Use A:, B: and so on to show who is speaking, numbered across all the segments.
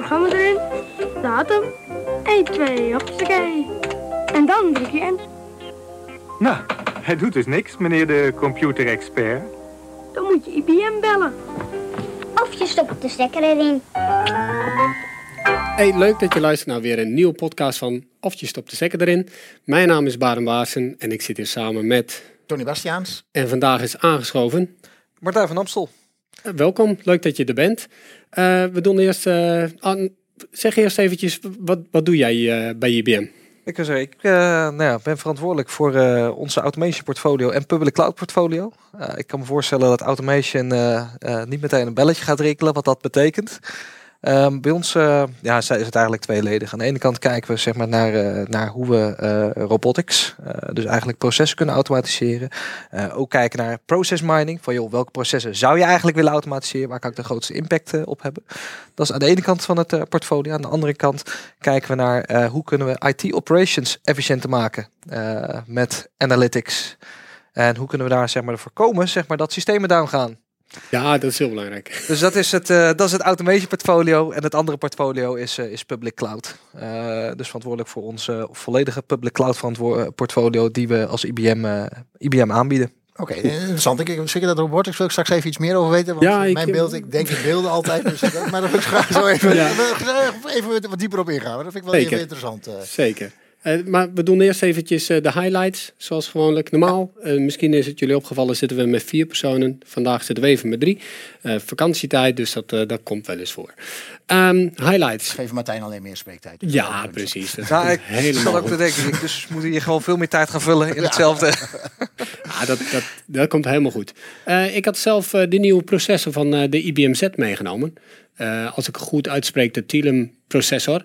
A: programma erin, datum, 1, 2, hoppakee. En dan druk je in.
B: Nou, hij doet dus niks, meneer de computerexpert.
A: Dan moet je IBM bellen.
C: Of je stopt de stekker erin.
D: Hey, leuk dat je luistert naar weer een nieuwe podcast van Of je stopt de stekker erin. Mijn naam is Baren Baassen en ik zit hier samen met...
E: Tony Bastiaans.
D: En vandaag is aangeschoven.
F: Martijn van Amstel.
D: Uh, welkom, leuk dat je er bent. Uh, we doen eerst... Aan, zeg eerst eventjes, wat, wat doe jij bij IBM?
F: Ik, nou ben verantwoordelijk voor onze automation portfolio en public cloud portfolio. ik kan me voorstellen dat automation niet meteen een belletje gaat rinkelen, wat dat betekent. Um, bij ons uh, ja, is het eigenlijk tweeledig. Aan de ene kant kijken we zeg maar, naar, uh, naar hoe we uh, robotics, dus eigenlijk processen kunnen automatiseren. ook kijken naar process mining. Van joh, welke processen zou je eigenlijk willen automatiseren? Waar kan ik de grootste impact op hebben? Dat is aan de ene kant van het portfolio. Aan de andere kant kijken we naar hoe kunnen we IT operations efficiënter maken met analytics. En hoe kunnen we daar zeg maar, voorkomen zeg maar, dat systemen down gaan?
D: Ja, dat is heel belangrijk.
F: Dus dat is het, uh, dat is het automation portfolio. En het andere portfolio is, uh, is public cloud. Uh, dus verantwoordelijk voor onze volledige public cloud portfolio die we als IBM, IBM aanbieden.
E: Oké, okay, interessant. Ik, zeker dat robotics wil ik straks even iets meer over weten. Want ja, ik, mijn beeld, ik denk in beelden altijd. Dus maar daar wil ik graag zo even, ja. even wat dieper op ingaan. Dat vind ik wel even interessant.
D: Zeker. Uh, maar we doen eerst eventjes uh, de highlights, zoals gewoonlijk. Normaal, uh, misschien is het jullie opgevallen, zitten we met vier personen. Vandaag zitten we even met drie. vakantietijd, dus dat, dat komt wel eens voor. Um, highlights.
E: Geef Martijn alleen meer spreektijd. Dus
D: ja, precies. Dat
F: nou, ik helemaal ook te denken. Dus moet je gewoon veel meer tijd gaan vullen in hetzelfde.
D: ja, dat, dat, dat komt helemaal goed. ik had zelf de nieuwe processor van de IBM Z meegenomen. als ik goed uitspreek, de Telum processor.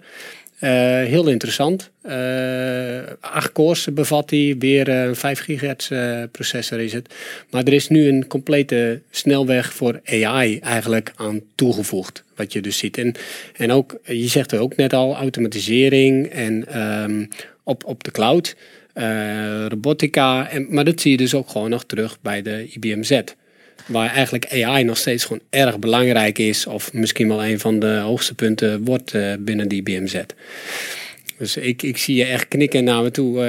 D: Uh, heel interessant. Uh, 8 cores bevat hij, weer een 5 gigahertz processor is het. Maar er is nu een complete snelweg voor AI eigenlijk aan toegevoegd. Wat je dus ziet. En, en ook, je zegt er ook net al, automatisering en um, op, op de cloud. Robotica, en, maar dat zie je dus ook gewoon nog terug bij de IBM Z. Waar eigenlijk AI nog steeds gewoon erg belangrijk is. Of misschien wel een van de hoogste punten wordt uh, binnen die BMZ. Dus ik, ik zie je echt knikken naar me toe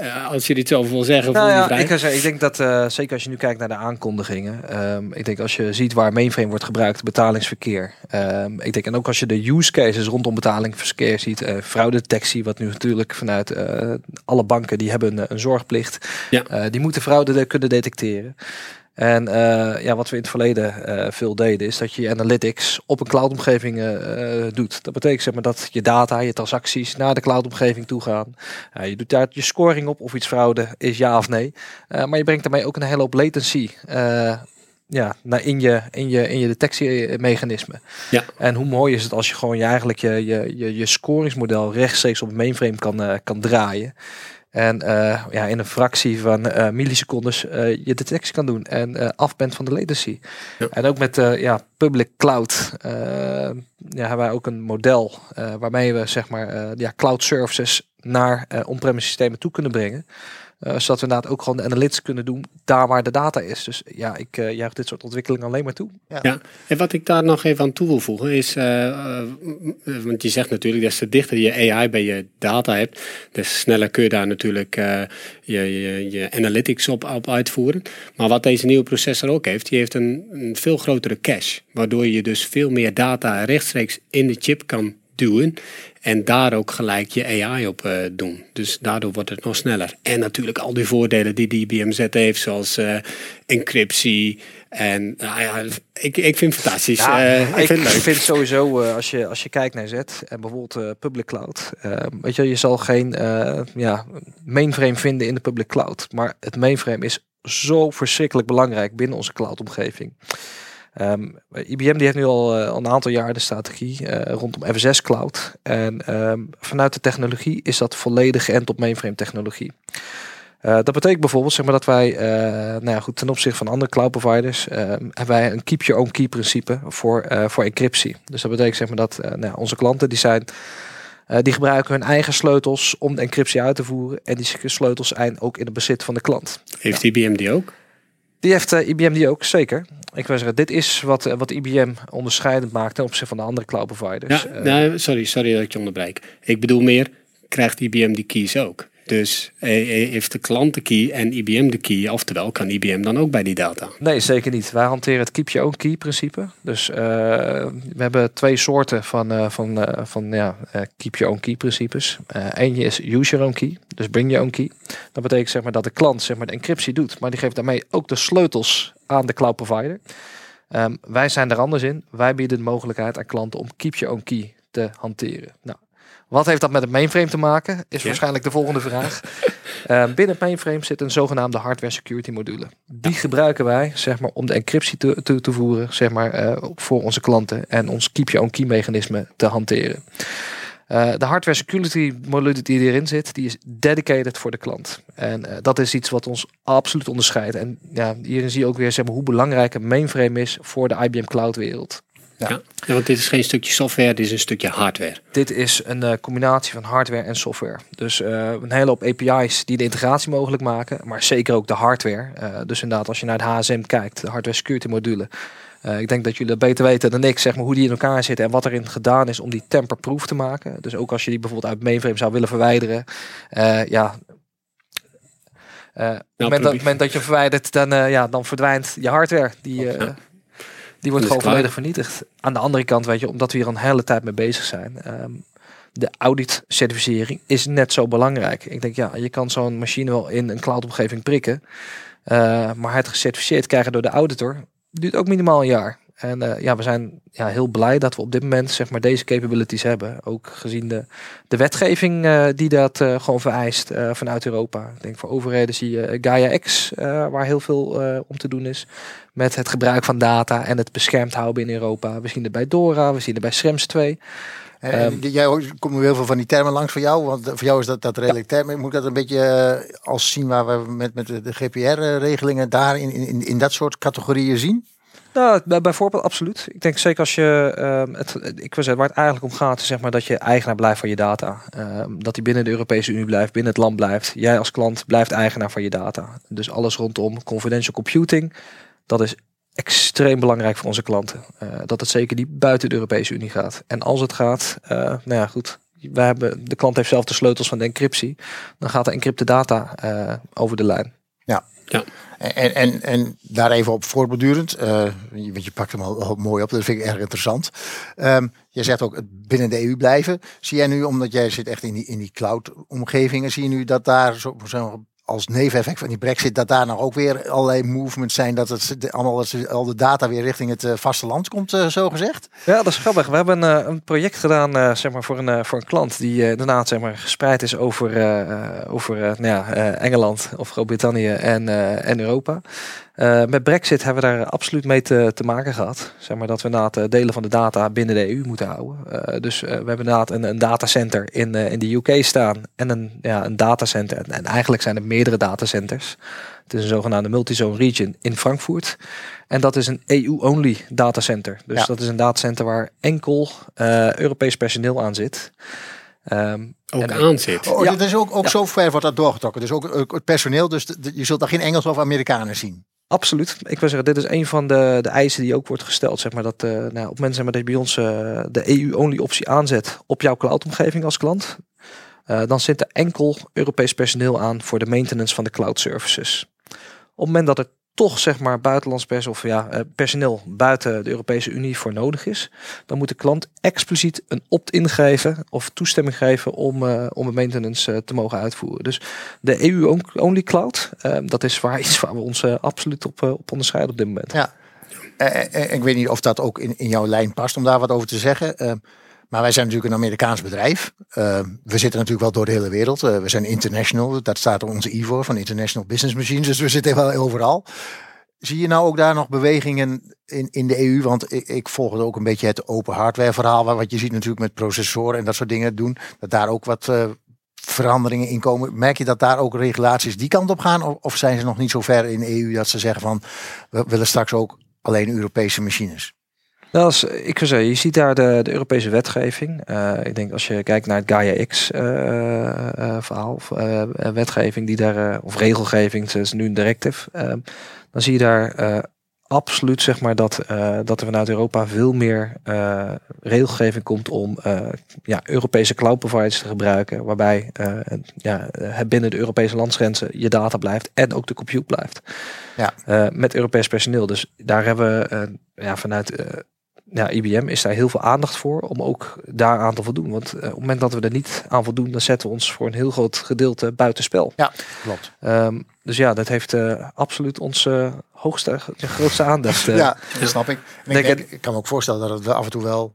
D: uh, als je dit over wil zeggen.
F: Nou ja, ik, zeggen, ik denk dat, uh, zeker als je nu kijkt naar de aankondigingen. Um, ik denk als je ziet waar mainframe wordt gebruikt, betalingsverkeer. Um, ik denk en ook als je de use cases rondom betalingsverkeer ziet. Uh, fraudedetectie, wat nu natuurlijk vanuit alle banken, die hebben een, een zorgplicht. Ja. die moeten fraude kunnen detecteren. En uh, ja, wat we in het verleden uh, veel deden, is dat je analytics op een cloudomgeving uh, doet. Dat betekent zeg maar, dat je data, je transacties naar de cloudomgeving toe gaan. je doet daar je scoring op of iets fraude is ja of nee. maar je brengt daarmee ook een hele hoop latency ja, naar in je, in je, in je detectiemechanisme. Ja. En hoe mooi is het als je gewoon je, eigenlijk je, je, je, je scoringsmodel rechtstreeks op een mainframe kan, kan draaien. En uh, ja, in een fractie van uh, millisecondes uh, je detectie kan doen en af bent van de latency. Ja. En ook met ja, public cloud ja, hebben wij ook een model waarmee we zeg maar ja, cloud services naar on-premise systemen toe kunnen brengen. Uh, zodat we inderdaad ook gewoon de analytics kunnen doen daar waar de data is. Dus ja, ik uh, juich dit soort ontwikkelingen alleen maar toe.
D: Ja. ja. en wat ik daar nog even aan toe wil voegen is, uh, want je zegt natuurlijk, des te dichter je AI bij je data hebt, des sneller kun je daar natuurlijk je, je, je, analytics op, op uitvoeren. Maar wat deze nieuwe processor ook heeft, die heeft een, een veel grotere cache, waardoor je dus veel meer data rechtstreeks in de chip kan duwen. En daar ook gelijk je AI op uh, doen. Dus daardoor wordt het nog sneller. En natuurlijk al die voordelen die die BMZ heeft, zoals uh, encryptie. En ja, ik, ik vind het fantastisch. Ja,
F: ik, ik, vind het leuk. Ik vind sowieso, als, je, als je kijkt naar Z en bijvoorbeeld public cloud. weet je, je zal geen ja, mainframe vinden in de public cloud. Maar het mainframe is zo verschrikkelijk belangrijk binnen onze cloud-omgeving. IBM die heeft nu al, uh, al, een aantal jaar de strategie uh, rondom FSS Cloud. En um, vanuit de technologie is dat volledig geënt op mainframe technologie. Uh, dat betekent bijvoorbeeld zeg maar, dat wij, nou ja, goed, ten opzichte van andere cloud providers, ehm, hebben wij een keep your own key principe voor, voor encryptie. Dus dat betekent zeg maar, dat nou, onze klanten die zijn, die gebruiken hun eigen sleutels om de encryptie uit te voeren. En die sleutels zijn ook in het bezit van de klant.
D: Heeft IBM die ook?
F: Die heeft IBM die ook, zeker. Ik wil zeggen, dit is wat, wat IBM onderscheidend maakt ten opzichte van de andere cloud providers.
D: Ja, nou, sorry, sorry dat ik je onderbreek. Ik bedoel meer, krijgt IBM die keys ook? Dus heeft de klant de key en IBM de key, oftewel kan IBM dan ook bij die data?
F: Nee, zeker niet. Wij hanteren het keep your own key principe. Dus uh, we hebben twee soorten van, uh, van, uh, van ja, keep your own key principes. Eentje is use your own key, dus bring your own key. Dat betekent zeg maar, dat de klant zeg maar, de encryptie doet, maar die geeft daarmee ook de sleutels aan de cloud provider. Um, wij zijn er anders in. Wij bieden de mogelijkheid aan klanten om keep your own key te hanteren. Nou, wat heeft dat met het mainframe te maken? Is waarschijnlijk de volgende vraag. Uh, binnen het mainframe zit een zogenaamde hardware security module. Die gebruiken wij zeg maar, om de encryptie te, te, te voeren zeg maar, uh, voor onze klanten en ons keep your own key mechanisme te hanteren. Uh, de hardware security module die erin zit, die is dedicated voor de klant. En dat is iets wat ons absoluut onderscheidt. En ja, hierin zie je ook weer zeg maar, hoe belangrijk een mainframe is voor de IBM cloud wereld.
D: Ja. ja. want dit is geen stukje software, dit is een stukje hardware.
F: Dit is een uh, combinatie van hardware en software. Dus uh, een hele hoop API's die de integratie mogelijk maken, maar zeker ook de hardware. Uh, dus inderdaad, als je naar het HSM kijkt, de hardware security module. ik denk dat jullie beter weten dan ik, zeg maar, hoe die in elkaar zitten en wat erin gedaan is om die tamper-proof te maken. Dus ook als je die bijvoorbeeld uit mainframe zou willen verwijderen, ja, uh, op het moment, dat, je verwijdert, dan, uh, ja, dan verdwijnt je hardware. Die, uh, die wordt gewoon volledig vernietigd. Aan de andere kant, weet je, omdat we hier een hele tijd mee bezig zijn. Um, de audit certificering is net zo belangrijk. Ik denk, ja, je kan zo'n machine wel in een cloud-omgeving prikken. Uh, maar het gecertificeerd krijgen door de auditor duurt ook minimaal een jaar. En uh, ja, we zijn ja, heel blij dat we op dit moment zeg maar, deze capabilities hebben. Ook gezien de, de wetgeving uh, die dat uh, gewoon vereist vanuit Europa. Ik denk voor overheden zie je Gaia X, waar heel veel om te doen is. Met het gebruik van data en het beschermd houden in Europa. We zien het bij Dora, we zien het bij Schrems 2.
E: En um, jij komt nu heel veel van die termen langs voor jou, want voor jou is dat, dat redelijk ja. term. Moet dat een beetje als zien waar we met, met de GPR-regelingen daar in, in, in dat soort categorieën zien?
F: Nou, bijvoorbeeld absoluut. Ik denk zeker als je uh, het, ik wil zeggen, waar het eigenlijk om gaat, zeg maar dat je eigenaar blijft van je data. Uh, dat die binnen de Europese Unie blijft, binnen het land blijft. Jij als klant blijft eigenaar van je data. Dus alles rondom confidential computing, dat is extreem belangrijk voor onze klanten. Uh, dat het zeker niet buiten de Europese Unie gaat. En als het gaat, uh, nou ja, goed. We hebben, de klant heeft zelf de sleutels van de encryptie. Dan gaat de encrypte data uh, over de lijn.
E: Ja. Ja. En, en, en daar even op voortbordurend, uh, want je pakt hem al, mooi op, dat vind ik erg interessant. Um, je zegt ook binnen de EU blijven. Zie jij nu, omdat jij zit echt in die, in die cloud-omgevingen, zie je nu dat daar zo, zo als neveneffect van die brexit, dat daar nog ook weer allerlei movements zijn, dat het allemaal al de data weer richting het uh, vasteland komt, uh, zo gezegd?
F: Ja, dat is grappig. We hebben uh, een project gedaan zeg maar voor, een, voor een klant die inderdaad zeg maar, gespreid is over, over nou ja, Engeland of Groot-Brittannië en, en Europa. Uh, met Brexit hebben we daar absoluut mee te, te maken gehad. Zeg maar dat we inderdaad delen van de data binnen de EU moeten houden. Uh, dus uh, we hebben inderdaad een, een datacenter in, in de UK staan en een, ja, een datacenter. En, en eigenlijk zijn er meerdere datacenters. Het is een zogenaamde multizone region in Frankfurt. En dat is een EU-only datacenter. Dus ja. dat is een datacenter waar enkel Europees personeel aan zit.
D: Um, ook en, aan zit.
E: Oh, ja. Dat is ook, ook ja. zo ver wordt dat doorgetrokken. Dus ook, ook het personeel, dus de, je zult daar geen Engels of Amerikanen zien.
F: Absoluut. Ik wil zeggen, dit is een van de, de eisen die ook wordt gesteld. Zeg maar, dat uh, nou, op mensen dat je bij ons uh, de EU-only optie aanzet op jouw cloud-omgeving als klant. Uh, dan zit er enkel Europees personeel aan voor de maintenance van de cloud services. Op het moment dat er toch zeg maar buitenlands pers of ja, eh, personeel buiten de Europese Unie voor nodig is, dan moet de klant expliciet een opt-in geven of toestemming geven om, uh, om een maintenance uh, te mogen uitvoeren. Dus de EU-only cloud, uh, dat is waar iets waar we ons absoluut op, op onderscheiden op dit moment.
E: Ja. ik weet niet of dat ook in, in jouw lijn past om daar wat over te zeggen. Maar wij zijn natuurlijk een Amerikaans bedrijf. Uh, we zitten natuurlijk wel door de hele wereld. Uh, we zijn international. Dat staat onze IVO van International Business Machines. Dus we zitten wel overal. Zie je nou ook daar nog bewegingen in, in de EU? Want ik, ik volg ook een beetje het open hardware verhaal. Wat je ziet natuurlijk met processoren en dat soort dingen doen. Dat daar ook wat uh, veranderingen in komen. Merk je dat daar ook regulaties die kant op gaan? Of, of zijn ze nog niet zo ver in de EU dat ze zeggen van... we willen straks ook alleen Europese machines?
F: Nou, als, ik zou zeggen, je ziet daar de, de Europese wetgeving. Uh, ik denk als je kijkt naar het Gaia X uh, uh, verhaal, of wetgeving die daar, of regelgeving, het is nu een directive. dan zie je daar eh, absoluut zeg maar, dat, eh, dat er vanuit Europa veel meer eh, regelgeving komt om eh, ja, Europese cloud providers te gebruiken. Waarbij eh, ja, binnen de Europese landsgrenzen je data blijft en ook de compute blijft.
E: Ja.
F: Eh, met Europees personeel. Dus daar hebben we eh, ja, vanuit eh, ja, IBM is daar heel veel aandacht voor om ook daaraan te voldoen. Want eh, op het moment dat we er niet aan voldoen, dan zetten we ons voor een heel groot gedeelte buitenspel.
E: Ja, klopt.
F: Ehm, dus ja, dat heeft eh, absoluut onze hoogste, grootste aandacht. eh.
E: ja, dat snap ik. En ik,
F: Denk
E: ik kan me ook voorstellen dat het af en toe wel...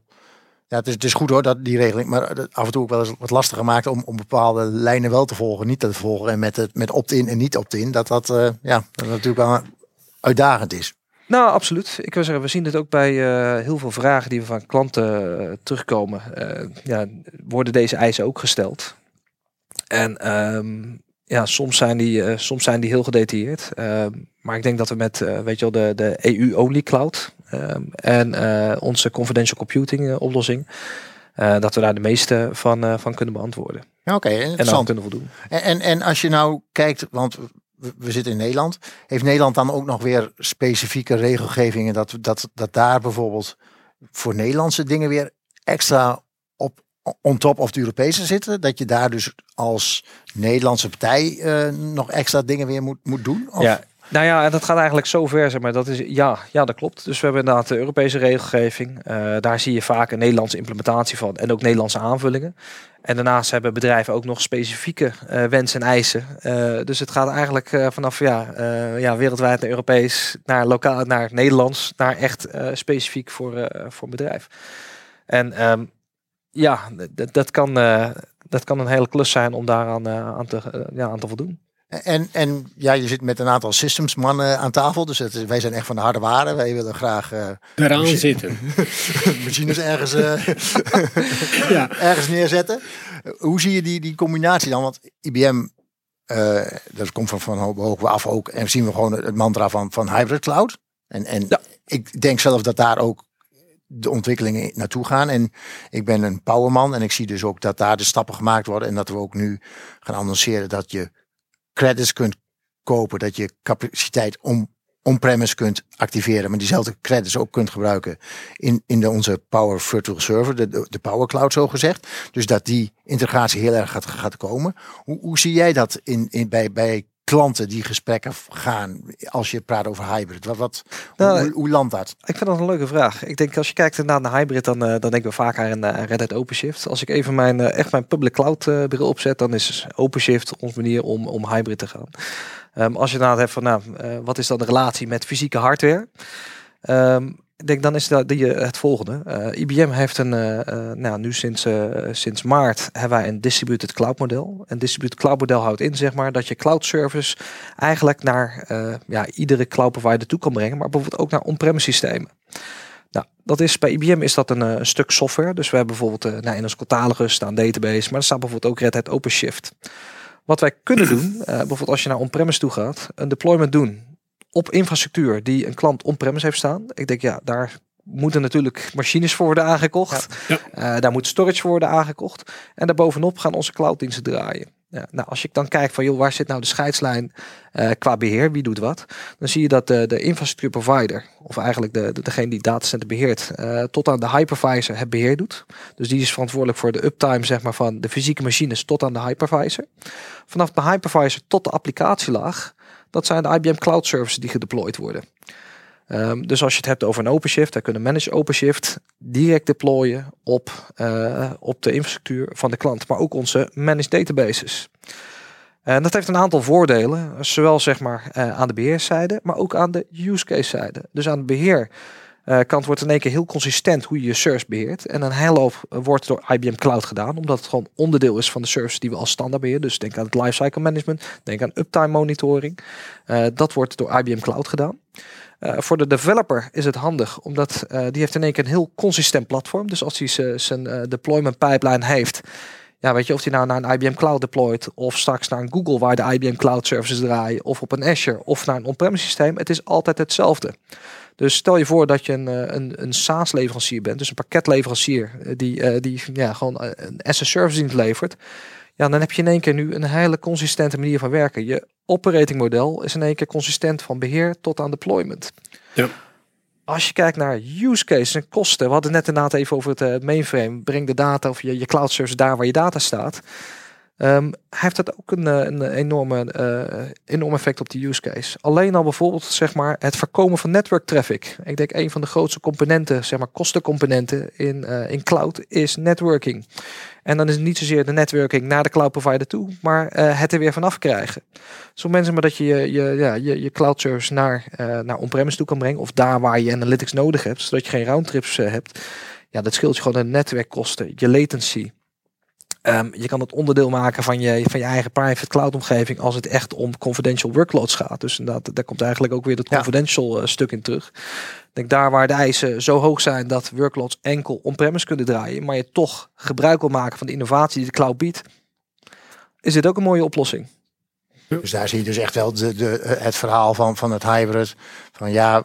E: Ja, het is, het is goed hoor, dat, die regeling. Maar af en toe ook wel eens wat lastiger maakt om, om bepaalde lijnen wel te volgen. Niet te volgen. En met, het, met opt-in en niet opt-in. Dat dat, eh, ja, dat natuurlijk wel uitdagend is.
F: Nou, absoluut. Ik wil zeggen, we zien het ook bij eh, heel veel vragen die we van klanten eh, terugkomen. Eh, ja, worden deze eisen ook gesteld? En ehm, ja, soms zijn die, soms zijn die heel gedetailleerd. Ehm, maar ik denk dat we met, weet je wel, de, de EU-only cloud ehm, en onze confidential computing oplossing, dat we daar de meeste van, van kunnen beantwoorden.
E: Oké,
F: En aan
E: interessant.
F: kunnen voldoen.
E: En, en, en als je nou kijkt, want we, zitten in Nederland. Heeft Nederland dan ook nog weer specifieke regelgevingen dat, dat, dat daar bijvoorbeeld voor Nederlandse dingen weer extra op on top of de Europese zitten? Dat je daar dus als Nederlandse partij eh, nog extra dingen weer moet, moet doen? Of?
F: Ja, nou ja, en dat gaat eigenlijk zo ver, zeg maar. Dat is, ja, ja, dat klopt. Dus we hebben inderdaad de Europese regelgeving. Eh, daar zie je vaak een Nederlandse implementatie van en ook Nederlandse aanvullingen. En daarnaast hebben bedrijven ook nog specifieke eh, wensen en eisen. Eh, dus het gaat eigenlijk vanaf ja, ja, wereldwijd naar Europees, naar lokaal, naar Nederlands, naar echt specifiek voor, voor een bedrijf. En ehm, ja, dat, kan, dat kan een hele klus zijn om daaraan aan, te, ja, aan te voldoen.
E: En, en ja, je zit met een aantal systems mannen aan tafel. Dus het wij zijn echt van de harde waren. Wij willen graag eh,
D: Eraan zitten.
E: machines ergens, eh,
D: Ja.
E: ergens neerzetten. Hoe zie je die, die combinatie dan? Want IBM, eh, dat komt van, van hoog af ook. En zien we gewoon het mantra van, van hybrid cloud. En, en
F: Ja.
E: ik denk zelf dat daar ook de ontwikkelingen naartoe gaan. En ik ben een powerman en ik zie dus ook dat daar de stappen gemaakt worden. En dat we ook nu gaan annonceren dat je credits kunt kopen. Dat je capaciteit om on-premise kunt activeren. Maar diezelfde credits ook kunt gebruiken in, in de, onze Power Virtual Server. De, de, Power Cloud zo gezegd. Dus dat die integratie heel erg gaat, gaat komen. Hoe, hoe zie jij dat in, in, bij, bij klanten die gesprekken gaan als je praat over hybrid? Wat, wat,
F: Nou,
E: hoe, hoe landt dat?
F: Ik vind dat een leuke vraag. Ik denk als je kijkt naar de hybrid, dan, eh, dan denken we vaak aan uh, Red Hat OpenShift. Als ik even mijn, uh, echt mijn public cloud uh, bril opzet, dan is OpenShift onze manier om, om hybrid te gaan. Um, als je nou hebt van, nou, uh, wat is dan de relatie met fysieke hardware? Um, ik denk dan is dat die, het volgende. Uh, IBM heeft een, uh, nou nu sinds, sinds maart hebben wij een distributed cloud model. Een distributed cloud model houdt in zeg maar dat je cloud service eigenlijk naar ja, iedere cloud provider toe kan brengen, maar bijvoorbeeld ook naar on-premise systemen. Nou, dat is bij IBM is dat een, stuk software. Dus we hebben bijvoorbeeld nou, in ons catalogus staan database, maar er staat bijvoorbeeld ook Red Hat OpenShift. Wat wij kunnen doen, bijvoorbeeld als je naar on-premise toe gaat, een deployment doen op infrastructuur die een klant on-premise heeft staan. Ik denk ja, daar moeten natuurlijk machines voor worden aangekocht.
D: Ja.
F: Ja. Uh, daar moet storage voor worden aangekocht. En daarbovenop gaan onze clouddiensten draaien. Ja, nou, als je dan kijkt van joh, waar zit nou de scheidslijn uh, qua beheer, wie doet wat, dan zie je dat de, de infrastructuur provider, of eigenlijk de, de, degene die datacenter beheert, uh, tot aan de hypervisor het beheer doet. Dus die is verantwoordelijk voor de uptime zeg maar, van de fysieke machines tot aan de hypervisor. Vanaf de hypervisor tot de applicatielaag, dat zijn de IBM Cloud Services die gedeployed worden. Um, dus als je het hebt over een OpenShift, dan kunnen manage OpenShift direct deployen op, uh, op de infrastructuur van de klant, maar ook onze managed databases. En dat heeft een aantal voordelen, zowel zeg maar uh, aan de beheerszijde, maar ook aan de use case zijde. Dus aan de beheerkant uh, wordt in één keer heel consistent hoe je je service beheert. En een hele wordt door IBM Cloud gedaan, omdat het gewoon onderdeel is van de service die we als standaard beheren. Dus denk aan het lifecycle management, denk aan uptime monitoring. Uh, dat wordt door IBM Cloud gedaan. Uh, voor de developer is het handig, omdat die heeft in één keer een heel consistent platform. Dus als hij zijn deployment pipeline heeft, ja, weet je, of hij nou naar een IBM Cloud deployt, of straks naar een Google waar de IBM Cloud services draaien, of op een Azure, of naar een on-premise systeem, het is altijd hetzelfde. Dus stel je voor dat je een, een, een SaaS-leverancier bent, dus een pakketleverancier die, die ja, gewoon een as-a-service dienst levert. Ja, dan heb je in één keer nu een hele consistente manier van werken. Je operating model is in één keer consistent van beheer tot aan deployment.
D: Ja.
F: Als je kijkt naar use cases en kosten, we hadden net inderdaad even over het eh, mainframe. Breng de data of je, je cloud service daar waar je data staat. Ehm, heeft dat ook een, eh, een enorme, eh, enorm effect op de use case. Alleen al bijvoorbeeld zeg maar, het voorkomen van network traffic. Ik denk een van de grootste componenten, zeg maar kostencomponenten in, uh, in cloud is networking. En dan is het niet zozeer de networking naar de cloud provider toe, maar het er weer vanaf krijgen. Zo mensen maar dat je je, je, ja, je, je cloud service naar, naar on-premise toe kan brengen of daar waar je analytics nodig hebt, zodat je geen roundtrips hebt. Ja, dat scheelt je gewoon de netwerkkosten, je latency. Um, je kan het onderdeel maken van je, van je eigen private cloud omgeving als het echt om confidential workloads gaat. Dus inderdaad, daar komt eigenlijk ook weer het confidential ja. Eh, stuk in terug. Ik denk daar waar de eisen zo hoog zijn dat workloads enkel on-premise kunnen draaien, maar je toch gebruik wil maken van de innovatie die de cloud biedt, is dit ook een mooie oplossing.
E: Dus daar zie je dus echt wel de, de, het verhaal van, van het hybrid. Van ja,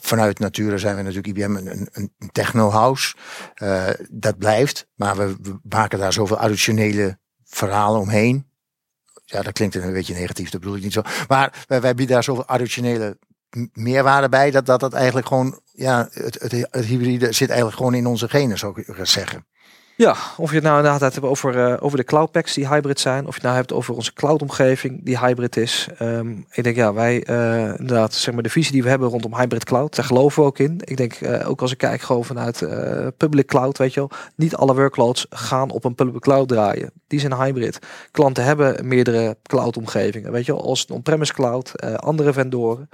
E: vanuit Nature zijn we natuurlijk IBM een, een, techno-house. Uh, dat blijft, maar we, we, maken daar zoveel additionele verhalen omheen. Ja, dat klinkt een beetje negatief, dat bedoel ik niet zo. Maar wij, wij bieden daar zoveel additionele meerwaarde bij, dat dat, dat eigenlijk gewoon, ja, het, het, het hybride zit eigenlijk gewoon in onze genen, zou ik zeggen.
F: Ja, of je het nou inderdaad hebt over, uh, over de cloud packs die hybrid zijn, of je het nou hebt over onze cloud omgeving die hybrid is. Um, ik denk ja, wij uh, inderdaad, zeg maar de visie die we hebben rondom hybrid cloud, daar geloven we ook in. Ik denk uh, ook als ik kijk gewoon vanuit public cloud, weet je wel, niet alle workloads gaan op een public cloud draaien. Die zijn hybrid. Klanten hebben meerdere cloud omgevingen, weet je wel, als een on-premise cloud, andere vendoren.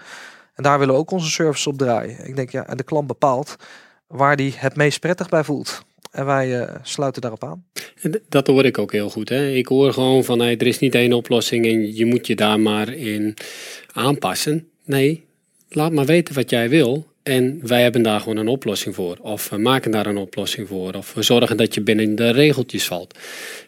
F: En daar willen we ook onze services op draaien. Ik denk ja, en de klant bepaalt waar die het meest prettig bij voelt. En wij uh, sluiten daarop aan.
D: Dat hoor ik ook heel goed. Hè? Ik hoor gewoon van er is niet één oplossing en je moet je daar maar in aanpassen. Nee, laat maar weten wat jij wil. En wij hebben daar gewoon een oplossing voor. Of we maken daar een oplossing voor. Of we zorgen dat je binnen de regeltjes valt.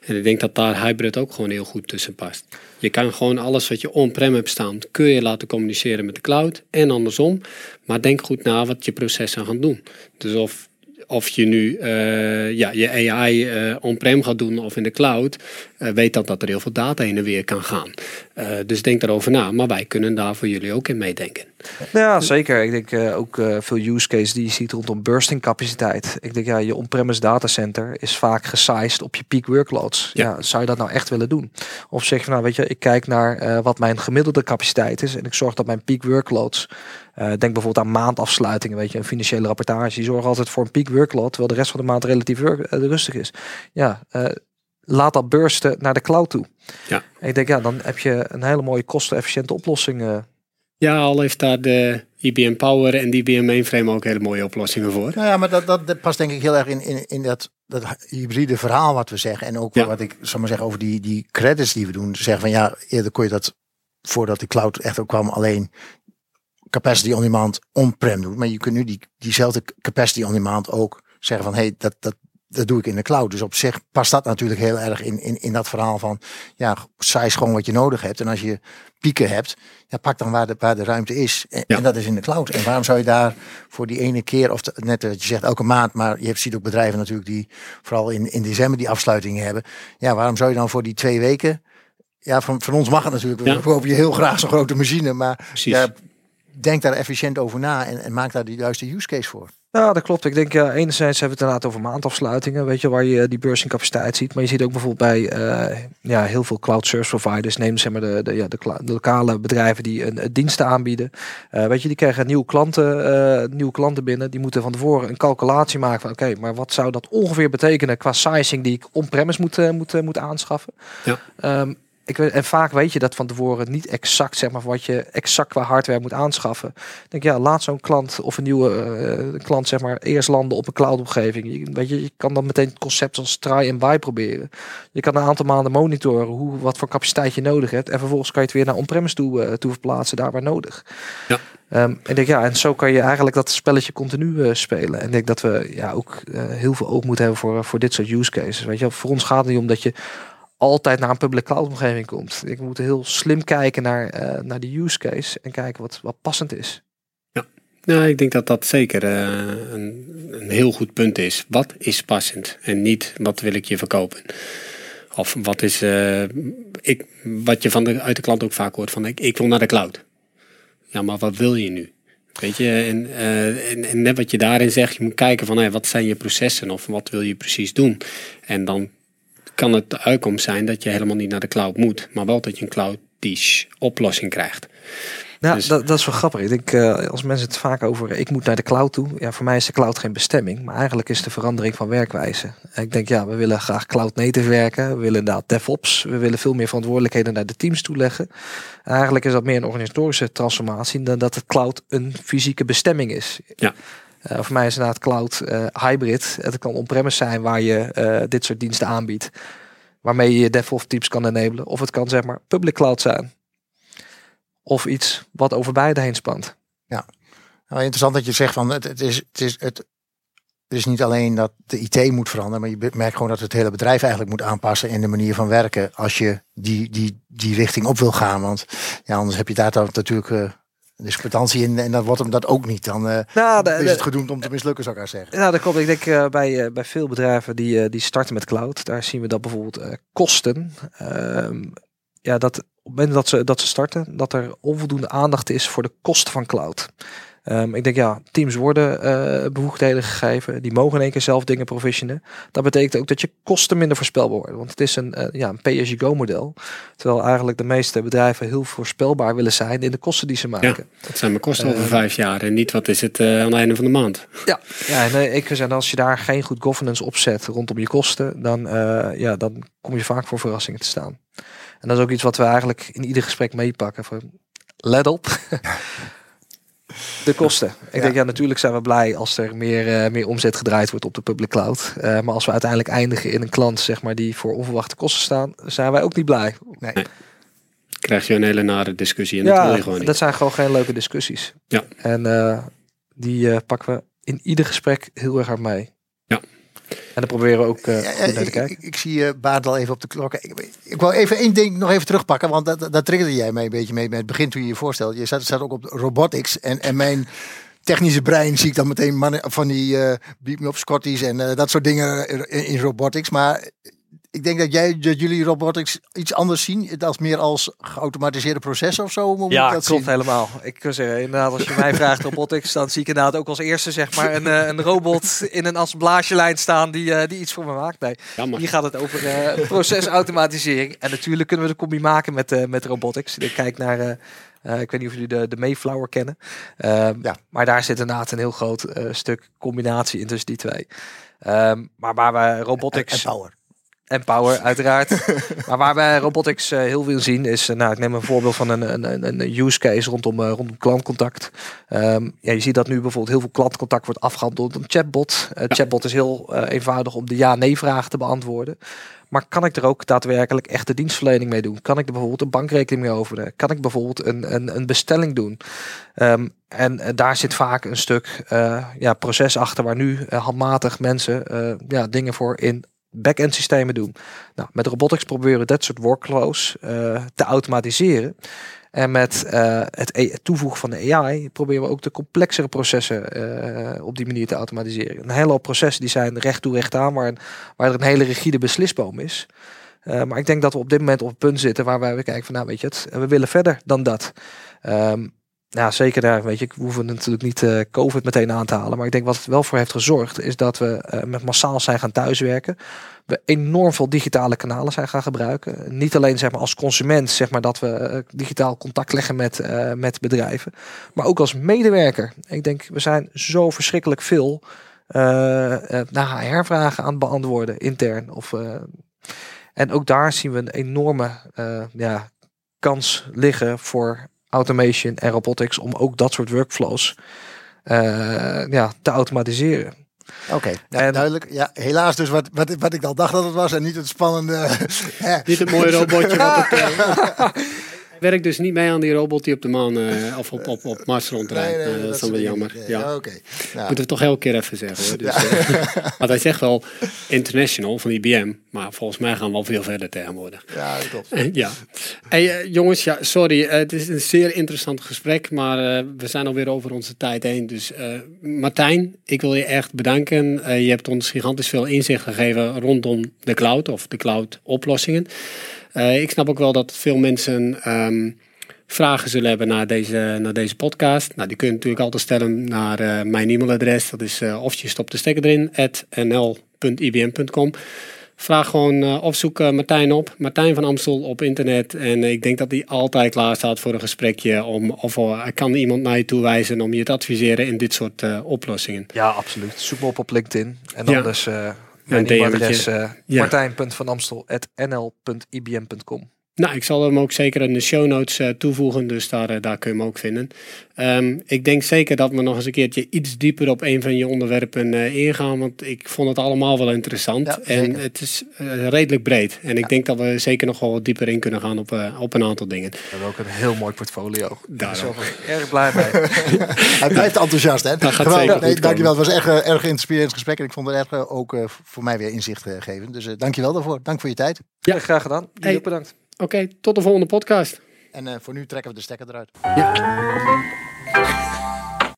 D: En ik denk dat daar hybrid ook gewoon heel goed tussen past. Je kan gewoon alles wat je on-prem hebt staan, kun je laten communiceren met de cloud. En andersom. Maar denk goed na wat je processen gaan doen. Dus of of je nu uh, ja, je AI uh, on-prem gaat doen of in de cloud, uh, weet dat dat er heel veel data in en weer kan gaan. dus denk daarover na. Maar wij kunnen daar voor jullie ook in meedenken.
F: Ja, zeker. Ik denk ook veel use cases die je ziet rondom bursting capaciteit. Ik denk ja, je on-premise datacenter is vaak gesized op je peak workloads. Ja. ja. zou je dat nou echt willen doen? Of zeg je nou, weet je, ik kijk naar wat mijn gemiddelde capaciteit is en ik zorg dat mijn peak workloads denk bijvoorbeeld aan maandafsluitingen, weet je, een financiële rapportage. Die zorgen altijd voor een peak workload, terwijl de rest van de maand relatief uh, rustig is. Ja, uh, laat dat bursten naar de cloud toe. Ja. En ik denk, ja, dan heb je een hele mooie kostenefficiënte oplossing.
D: Ja, al heeft daar de IBM Power en die IBM Mainframe ook hele mooie oplossingen voor.
E: Nou ja, maar dat, dat, dat, past denk ik heel erg in, in, in dat, dat hybride verhaal wat we zeggen. En ook ja. wat ik zal maar zeggen over die, die credits die we doen. Zeggen van ja, eerder kon je dat voordat de cloud echt ook kwam alleen capacity on demand on-prem doet. Maar je kunt nu die, diezelfde capacity on demand ook zeggen van hé, hey, dat, dat, dat doe ik in de cloud. Dus op zich past dat natuurlijk heel erg in, in, in dat verhaal van ja, size gewoon wat je nodig hebt. En als je pieken hebt, ja, pak dan waar de, waar de ruimte is. En, ja. en dat is in de cloud. En waarom zou je daar voor die ene keer, of net wat je zegt, elke maand, maar je hebt, ziet ook bedrijven natuurlijk die vooral in, in december die afsluitingen hebben. Ja, waarom zou je dan voor die twee weken ja, van, van ons mag het natuurlijk. We kopen je heel graag zo'n grote machine. Maar ja, denk daar efficiënt over na en, en maak daar de juiste use case voor.
F: Ja, dat klopt. Ik denk uh, enerzijds hebben we het inderdaad over maandafsluitingen, weet je, waar je die beursing capaciteit ziet. Maar je ziet ook bijvoorbeeld bij uh, ja, heel veel cloud service providers, neem zeg maar de, de, ja, de, de lokale bedrijven die een, een diensten aanbieden. Uh, weet je, die krijgen nieuwe klanten, nieuwe klanten binnen. Die moeten van tevoren een calculatie maken van oké, maar wat zou dat ongeveer betekenen qua sizing die ik on-premise moet, moet, moet aanschaffen. Ja. Um, ik weet, en vaak weet je dat van tevoren niet exact, zeg maar, wat je exact qua hardware moet aanschaffen. Ik denk ja, laat zo'n klant of een nieuwe uh, klant, zeg maar, eerst landen op een cloud-omgeving. Je, weet je, je kan dan meteen het concept als try en buy proberen. Je kan een aantal maanden monitoren hoe, wat voor capaciteit je nodig hebt. En vervolgens kan je het weer naar on-premise toe, uh, toe verplaatsen, daar waar nodig. Ja. Um, en denk ja, en zo kan je eigenlijk dat spelletje continu uh, spelen. En ik denk dat we ja ook heel veel oog moeten hebben voor, voor dit soort use cases. Weet je, voor ons gaat het niet om dat je altijd naar een public cloud omgeving komt. Ik moet heel slim kijken naar, uh, naar de use case en kijken wat, wat passend is.
D: Ja, nou, ik denk dat dat zeker uh, een, een heel goed punt is. Wat is passend en niet wat wil ik je verkopen? Of wat is, eh, ik, wat je van de, uit de klant ook vaak hoort van ik, ik wil naar de cloud. Ja, maar wat wil je nu? Weet je, en, eh, en, en net wat je daarin zegt, je moet kijken van hey, wat zijn je processen of wat wil je precies doen. En dan kan het de uitkomst zijn dat je helemaal niet naar de cloud moet, maar wel dat je een cloud-dish oplossing krijgt. Dus-
F: dat, dat is wel grappig. Ik denk, eh, als mensen het vaak over, ik moet naar de cloud toe. Ja, voor mij is de cloud geen bestemming, maar eigenlijk is het de verandering van werkwijze. Ik denk, ja, we willen graag cloud native werken. We willen inderdaad DevOps. We willen veel meer verantwoordelijkheden naar de teams toeleggen. En eigenlijk is dat meer een organisatorische transformatie dan dat het cloud een fysieke bestemming is.
D: Ja.
F: Eh, voor mij is inderdaad cloud eh, hybrid. Het kan on-premise zijn waar je eh, dit soort diensten aanbiedt. Waarmee je je DevOps teams kan enablen. Of het kan zeg maar public cloud zijn. Of iets wat over beide heen spant.
E: Nou, interessant dat je zegt van het, is, het, is, het, niet alleen dat de IT moet veranderen, maar je merkt gewoon dat het hele bedrijf eigenlijk moet aanpassen in de manier van werken als je die, die, die richting op wil gaan. Want ja, anders heb je daar dan natuurlijk eh discrepantie in en dan wordt hem dat ook niet. Dan eh,
F: Nou, de-
E: is het gedoemd om te mislukken, zou ik maar zeggen.
F: Ja, dat klopt. Ik denk eh, bij, eh, bij veel bedrijven die, die starten met cloud, daar zien we dat bijvoorbeeld kosten. ehm, ja, dat op het moment dat ze, dat ze starten, dat er onvoldoende aandacht is voor de kosten van cloud. Ehm, ik denk ja, teams worden eh bevoegdheden gegeven, die mogen in één keer zelf dingen provisionen. Dat betekent ook dat je kosten minder voorspelbaar worden, want het is een, eh, ja, een pay-as-you-go model. Terwijl eigenlijk de meeste bedrijven heel voorspelbaar willen zijn in de kosten die ze maken.
D: Dat zijn mijn kosten over
F: Eh,
D: vijf jaar en niet wat is het eh, aan het einde van de maand.
F: Ja, ja en eh, ik zeg, als je daar geen goed governance op zet rondom je kosten, dan, eh, ja, dan kom je vaak voor verrassingen te staan. En dat is ook iets wat we eigenlijk in ieder gesprek meepakken. Van, let op. De kosten. Ik
E: Ja.
F: denk, ja, natuurlijk zijn we blij als er meer, eh, meer omzet gedraaid wordt op de public cloud. Eh, maar als we uiteindelijk eindigen in een klant zeg maar, die voor onverwachte kosten staan, zijn wij ook niet blij.
E: Nee.
D: Krijg je een hele nare discussie en dat wil je gewoon niet.
F: dat zijn gewoon geen leuke discussies.
D: Ja.
F: En eh, die pakken we in ieder gesprek heel erg hard mee. En dan proberen we ook eh,
E: Ja, ja,
F: goed naar te
E: ik,
F: kijken.
E: ik, ik zie je Baard al even op de klok. Ik, ik wou even één ding nog even terugpakken, want dat, dat triggerde jij mij een beetje mee met het begin toen je je voorstelde. Je zat, zat ook op robotics en, en mijn technische brein zie ik dan meteen mannen van die eh beat me op Scotties en eh, dat soort dingen in, in robotics. Maar ik denk dat jij dat jullie robotics iets anders zien, als meer als geautomatiseerde processen of zo. Moet
F: Ja,
E: dat
F: klopt
E: zien?
F: helemaal. Ik kan zeggen, inderdaad, als je mij vraagt robotics, dan zie ik inderdaad ook als eerste zeg maar een, eh, een robot in een assemblagelijijn staan die, eh, die iets voor me maakt. Nee,
D: Jammer.
F: hier gaat het over eh, procesautomatisering. En natuurlijk kunnen we de combi maken met, eh, met robotics. Ik kijk naar, eh, eh, ik weet niet of jullie de, de Mayflower kennen. Ehm,
E: Ja.
F: Maar daar zit inderdaad een heel groot eh, stuk combinatie in tussen die twee. Ehm, maar waar we
E: En,
F: robotics
E: en power.
F: En power, uiteraard. maar waar wij robotics eh, heel veel zien is, eh, nou, ik neem een voorbeeld van een, een, een, een use case rondom, eh, rondom klantcontact. Ehm, ja, je ziet dat nu bijvoorbeeld heel veel klantcontact wordt afgehandeld door een chatbot. Eh Chatbot is heel eh, eenvoudig om de ja-nee-vragen te beantwoorden. Maar kan ik er ook daadwerkelijk echte dienstverlening mee doen? Kan ik er bijvoorbeeld een bankrekening mee openen? Kan ik bijvoorbeeld een, een, een bestelling doen? Ehm, en daar zit vaak een stuk eh, ja, proces achter waar nu handmatig mensen eh, ja, dingen voor in back-end systemen doen. Nou, met robotics proberen we dat soort workflows eh, te automatiseren. En met eh, het e- het toevoegen van de AI proberen we ook de complexere processen eh, op die manier te automatiseren. Een hele hoop processen die zijn recht toe recht aan, waar, waar er een hele rigide beslisboom is. Maar ik denk dat we op dit moment op het punt zitten waar wij kijken van nou weet je het, we willen verder dan dat. Ehm, ja, zeker daar, weet je, we hoeven natuurlijk niet eh, COVID meteen aan te halen. Maar ik denk wat het wel voor heeft gezorgd, is dat we eh, met massaal zijn gaan thuiswerken. We enorm veel digitale kanalen zijn gaan gebruiken. Niet alleen zeg maar, als consument, zeg maar, dat we eh, digitaal contact leggen met, met bedrijven. Maar ook als medewerker. Ik denk, we zijn zo verschrikkelijk veel naar HR-vragen aan het beantwoorden, intern. Of, en ook daar zien we een enorme ja, kans liggen voor automation en robotics om ook dat soort workflows eh, ja, te automatiseren.
E: Oké, ja,
F: En-
E: duidelijk. Ja, helaas dus wat, wat, wat ik al dacht dat het was en niet het spannende. hè.
D: Niet het mooie robotje wat het... eh, Werk dus niet mee aan die robot die op de maan eh, of op, op, op Mars rondrijdt.
E: Nee, nee,
D: Nou, dat is dan wel jammer. Ja.
E: Oké. Nou,
D: Moeten we toch elke keer even zeggen hoor. Dus, eh, want hij zegt wel international van IBM. Maar volgens mij gaan we al veel verder tegenwoordig.
E: ja, dat klopt.
D: Eh, Ja. Hey, eh, jongens, ja, sorry. eh, het is een zeer interessant gesprek. Maar eh, we zijn alweer over onze tijd heen. Dus eh, Martijn, ik wil je echt bedanken. Eh, je hebt ons gigantisch veel inzicht gegeven rondom de cloud of de cloud oplossingen. Eh, ik snap ook wel dat veel mensen ehm, vragen zullen hebben naar deze, naar deze podcast. Nou, die kun je natuurlijk altijd stellen naar eh, mijn e-mailadres. Dat is eh, of je stopt de stekker erin, at nl.ibm.com. Vraag gewoon of zoek Martijn op. Martijn van Amstel op internet. En ik denk dat hij altijd klaar staat voor een gesprekje. Om, of kan iemand naar je toe wijzen om je te adviseren in dit soort oplossingen.
F: Ja, absoluut. Zoek me op op LinkedIn. En
D: Ja.
F: anders
D: Een
F: mijn e-mailadres uh,
D: Ja.
F: martijn.vanamstel.nl.ibm.com.
D: Nou, ik zal hem ook zeker in de show notes eh, toevoegen, dus daar, eh, daar kun je hem ook vinden. Ehm, ik denk zeker dat we nog eens een keertje iets dieper op een van je onderwerpen eh, ingaan, want ik vond het allemaal wel interessant.
E: Ja,
D: en het is redelijk breed. En ik denk dat we zeker nog wel wat dieper in kunnen gaan op, op een aantal dingen.
F: We hebben ook een heel mooi portfolio. Daar ben ik erg blij mee.
E: Hij blijft enthousiast, hè?
D: Dat gaat zeker
E: nee, dankjewel. Het was echt erg inspirerend gesprek. En ik vond het erg eh, ook eh, voor mij weer inzicht uh, geven. Dus uh, dankjewel daarvoor. Dank voor je tijd.
F: Ja, graag gedaan. Jullie
D: Hey.
F: ook bedankt.
D: Oké, tot de volgende podcast.
E: En uh, voor nu trekken we de stekker eruit.
D: Ja.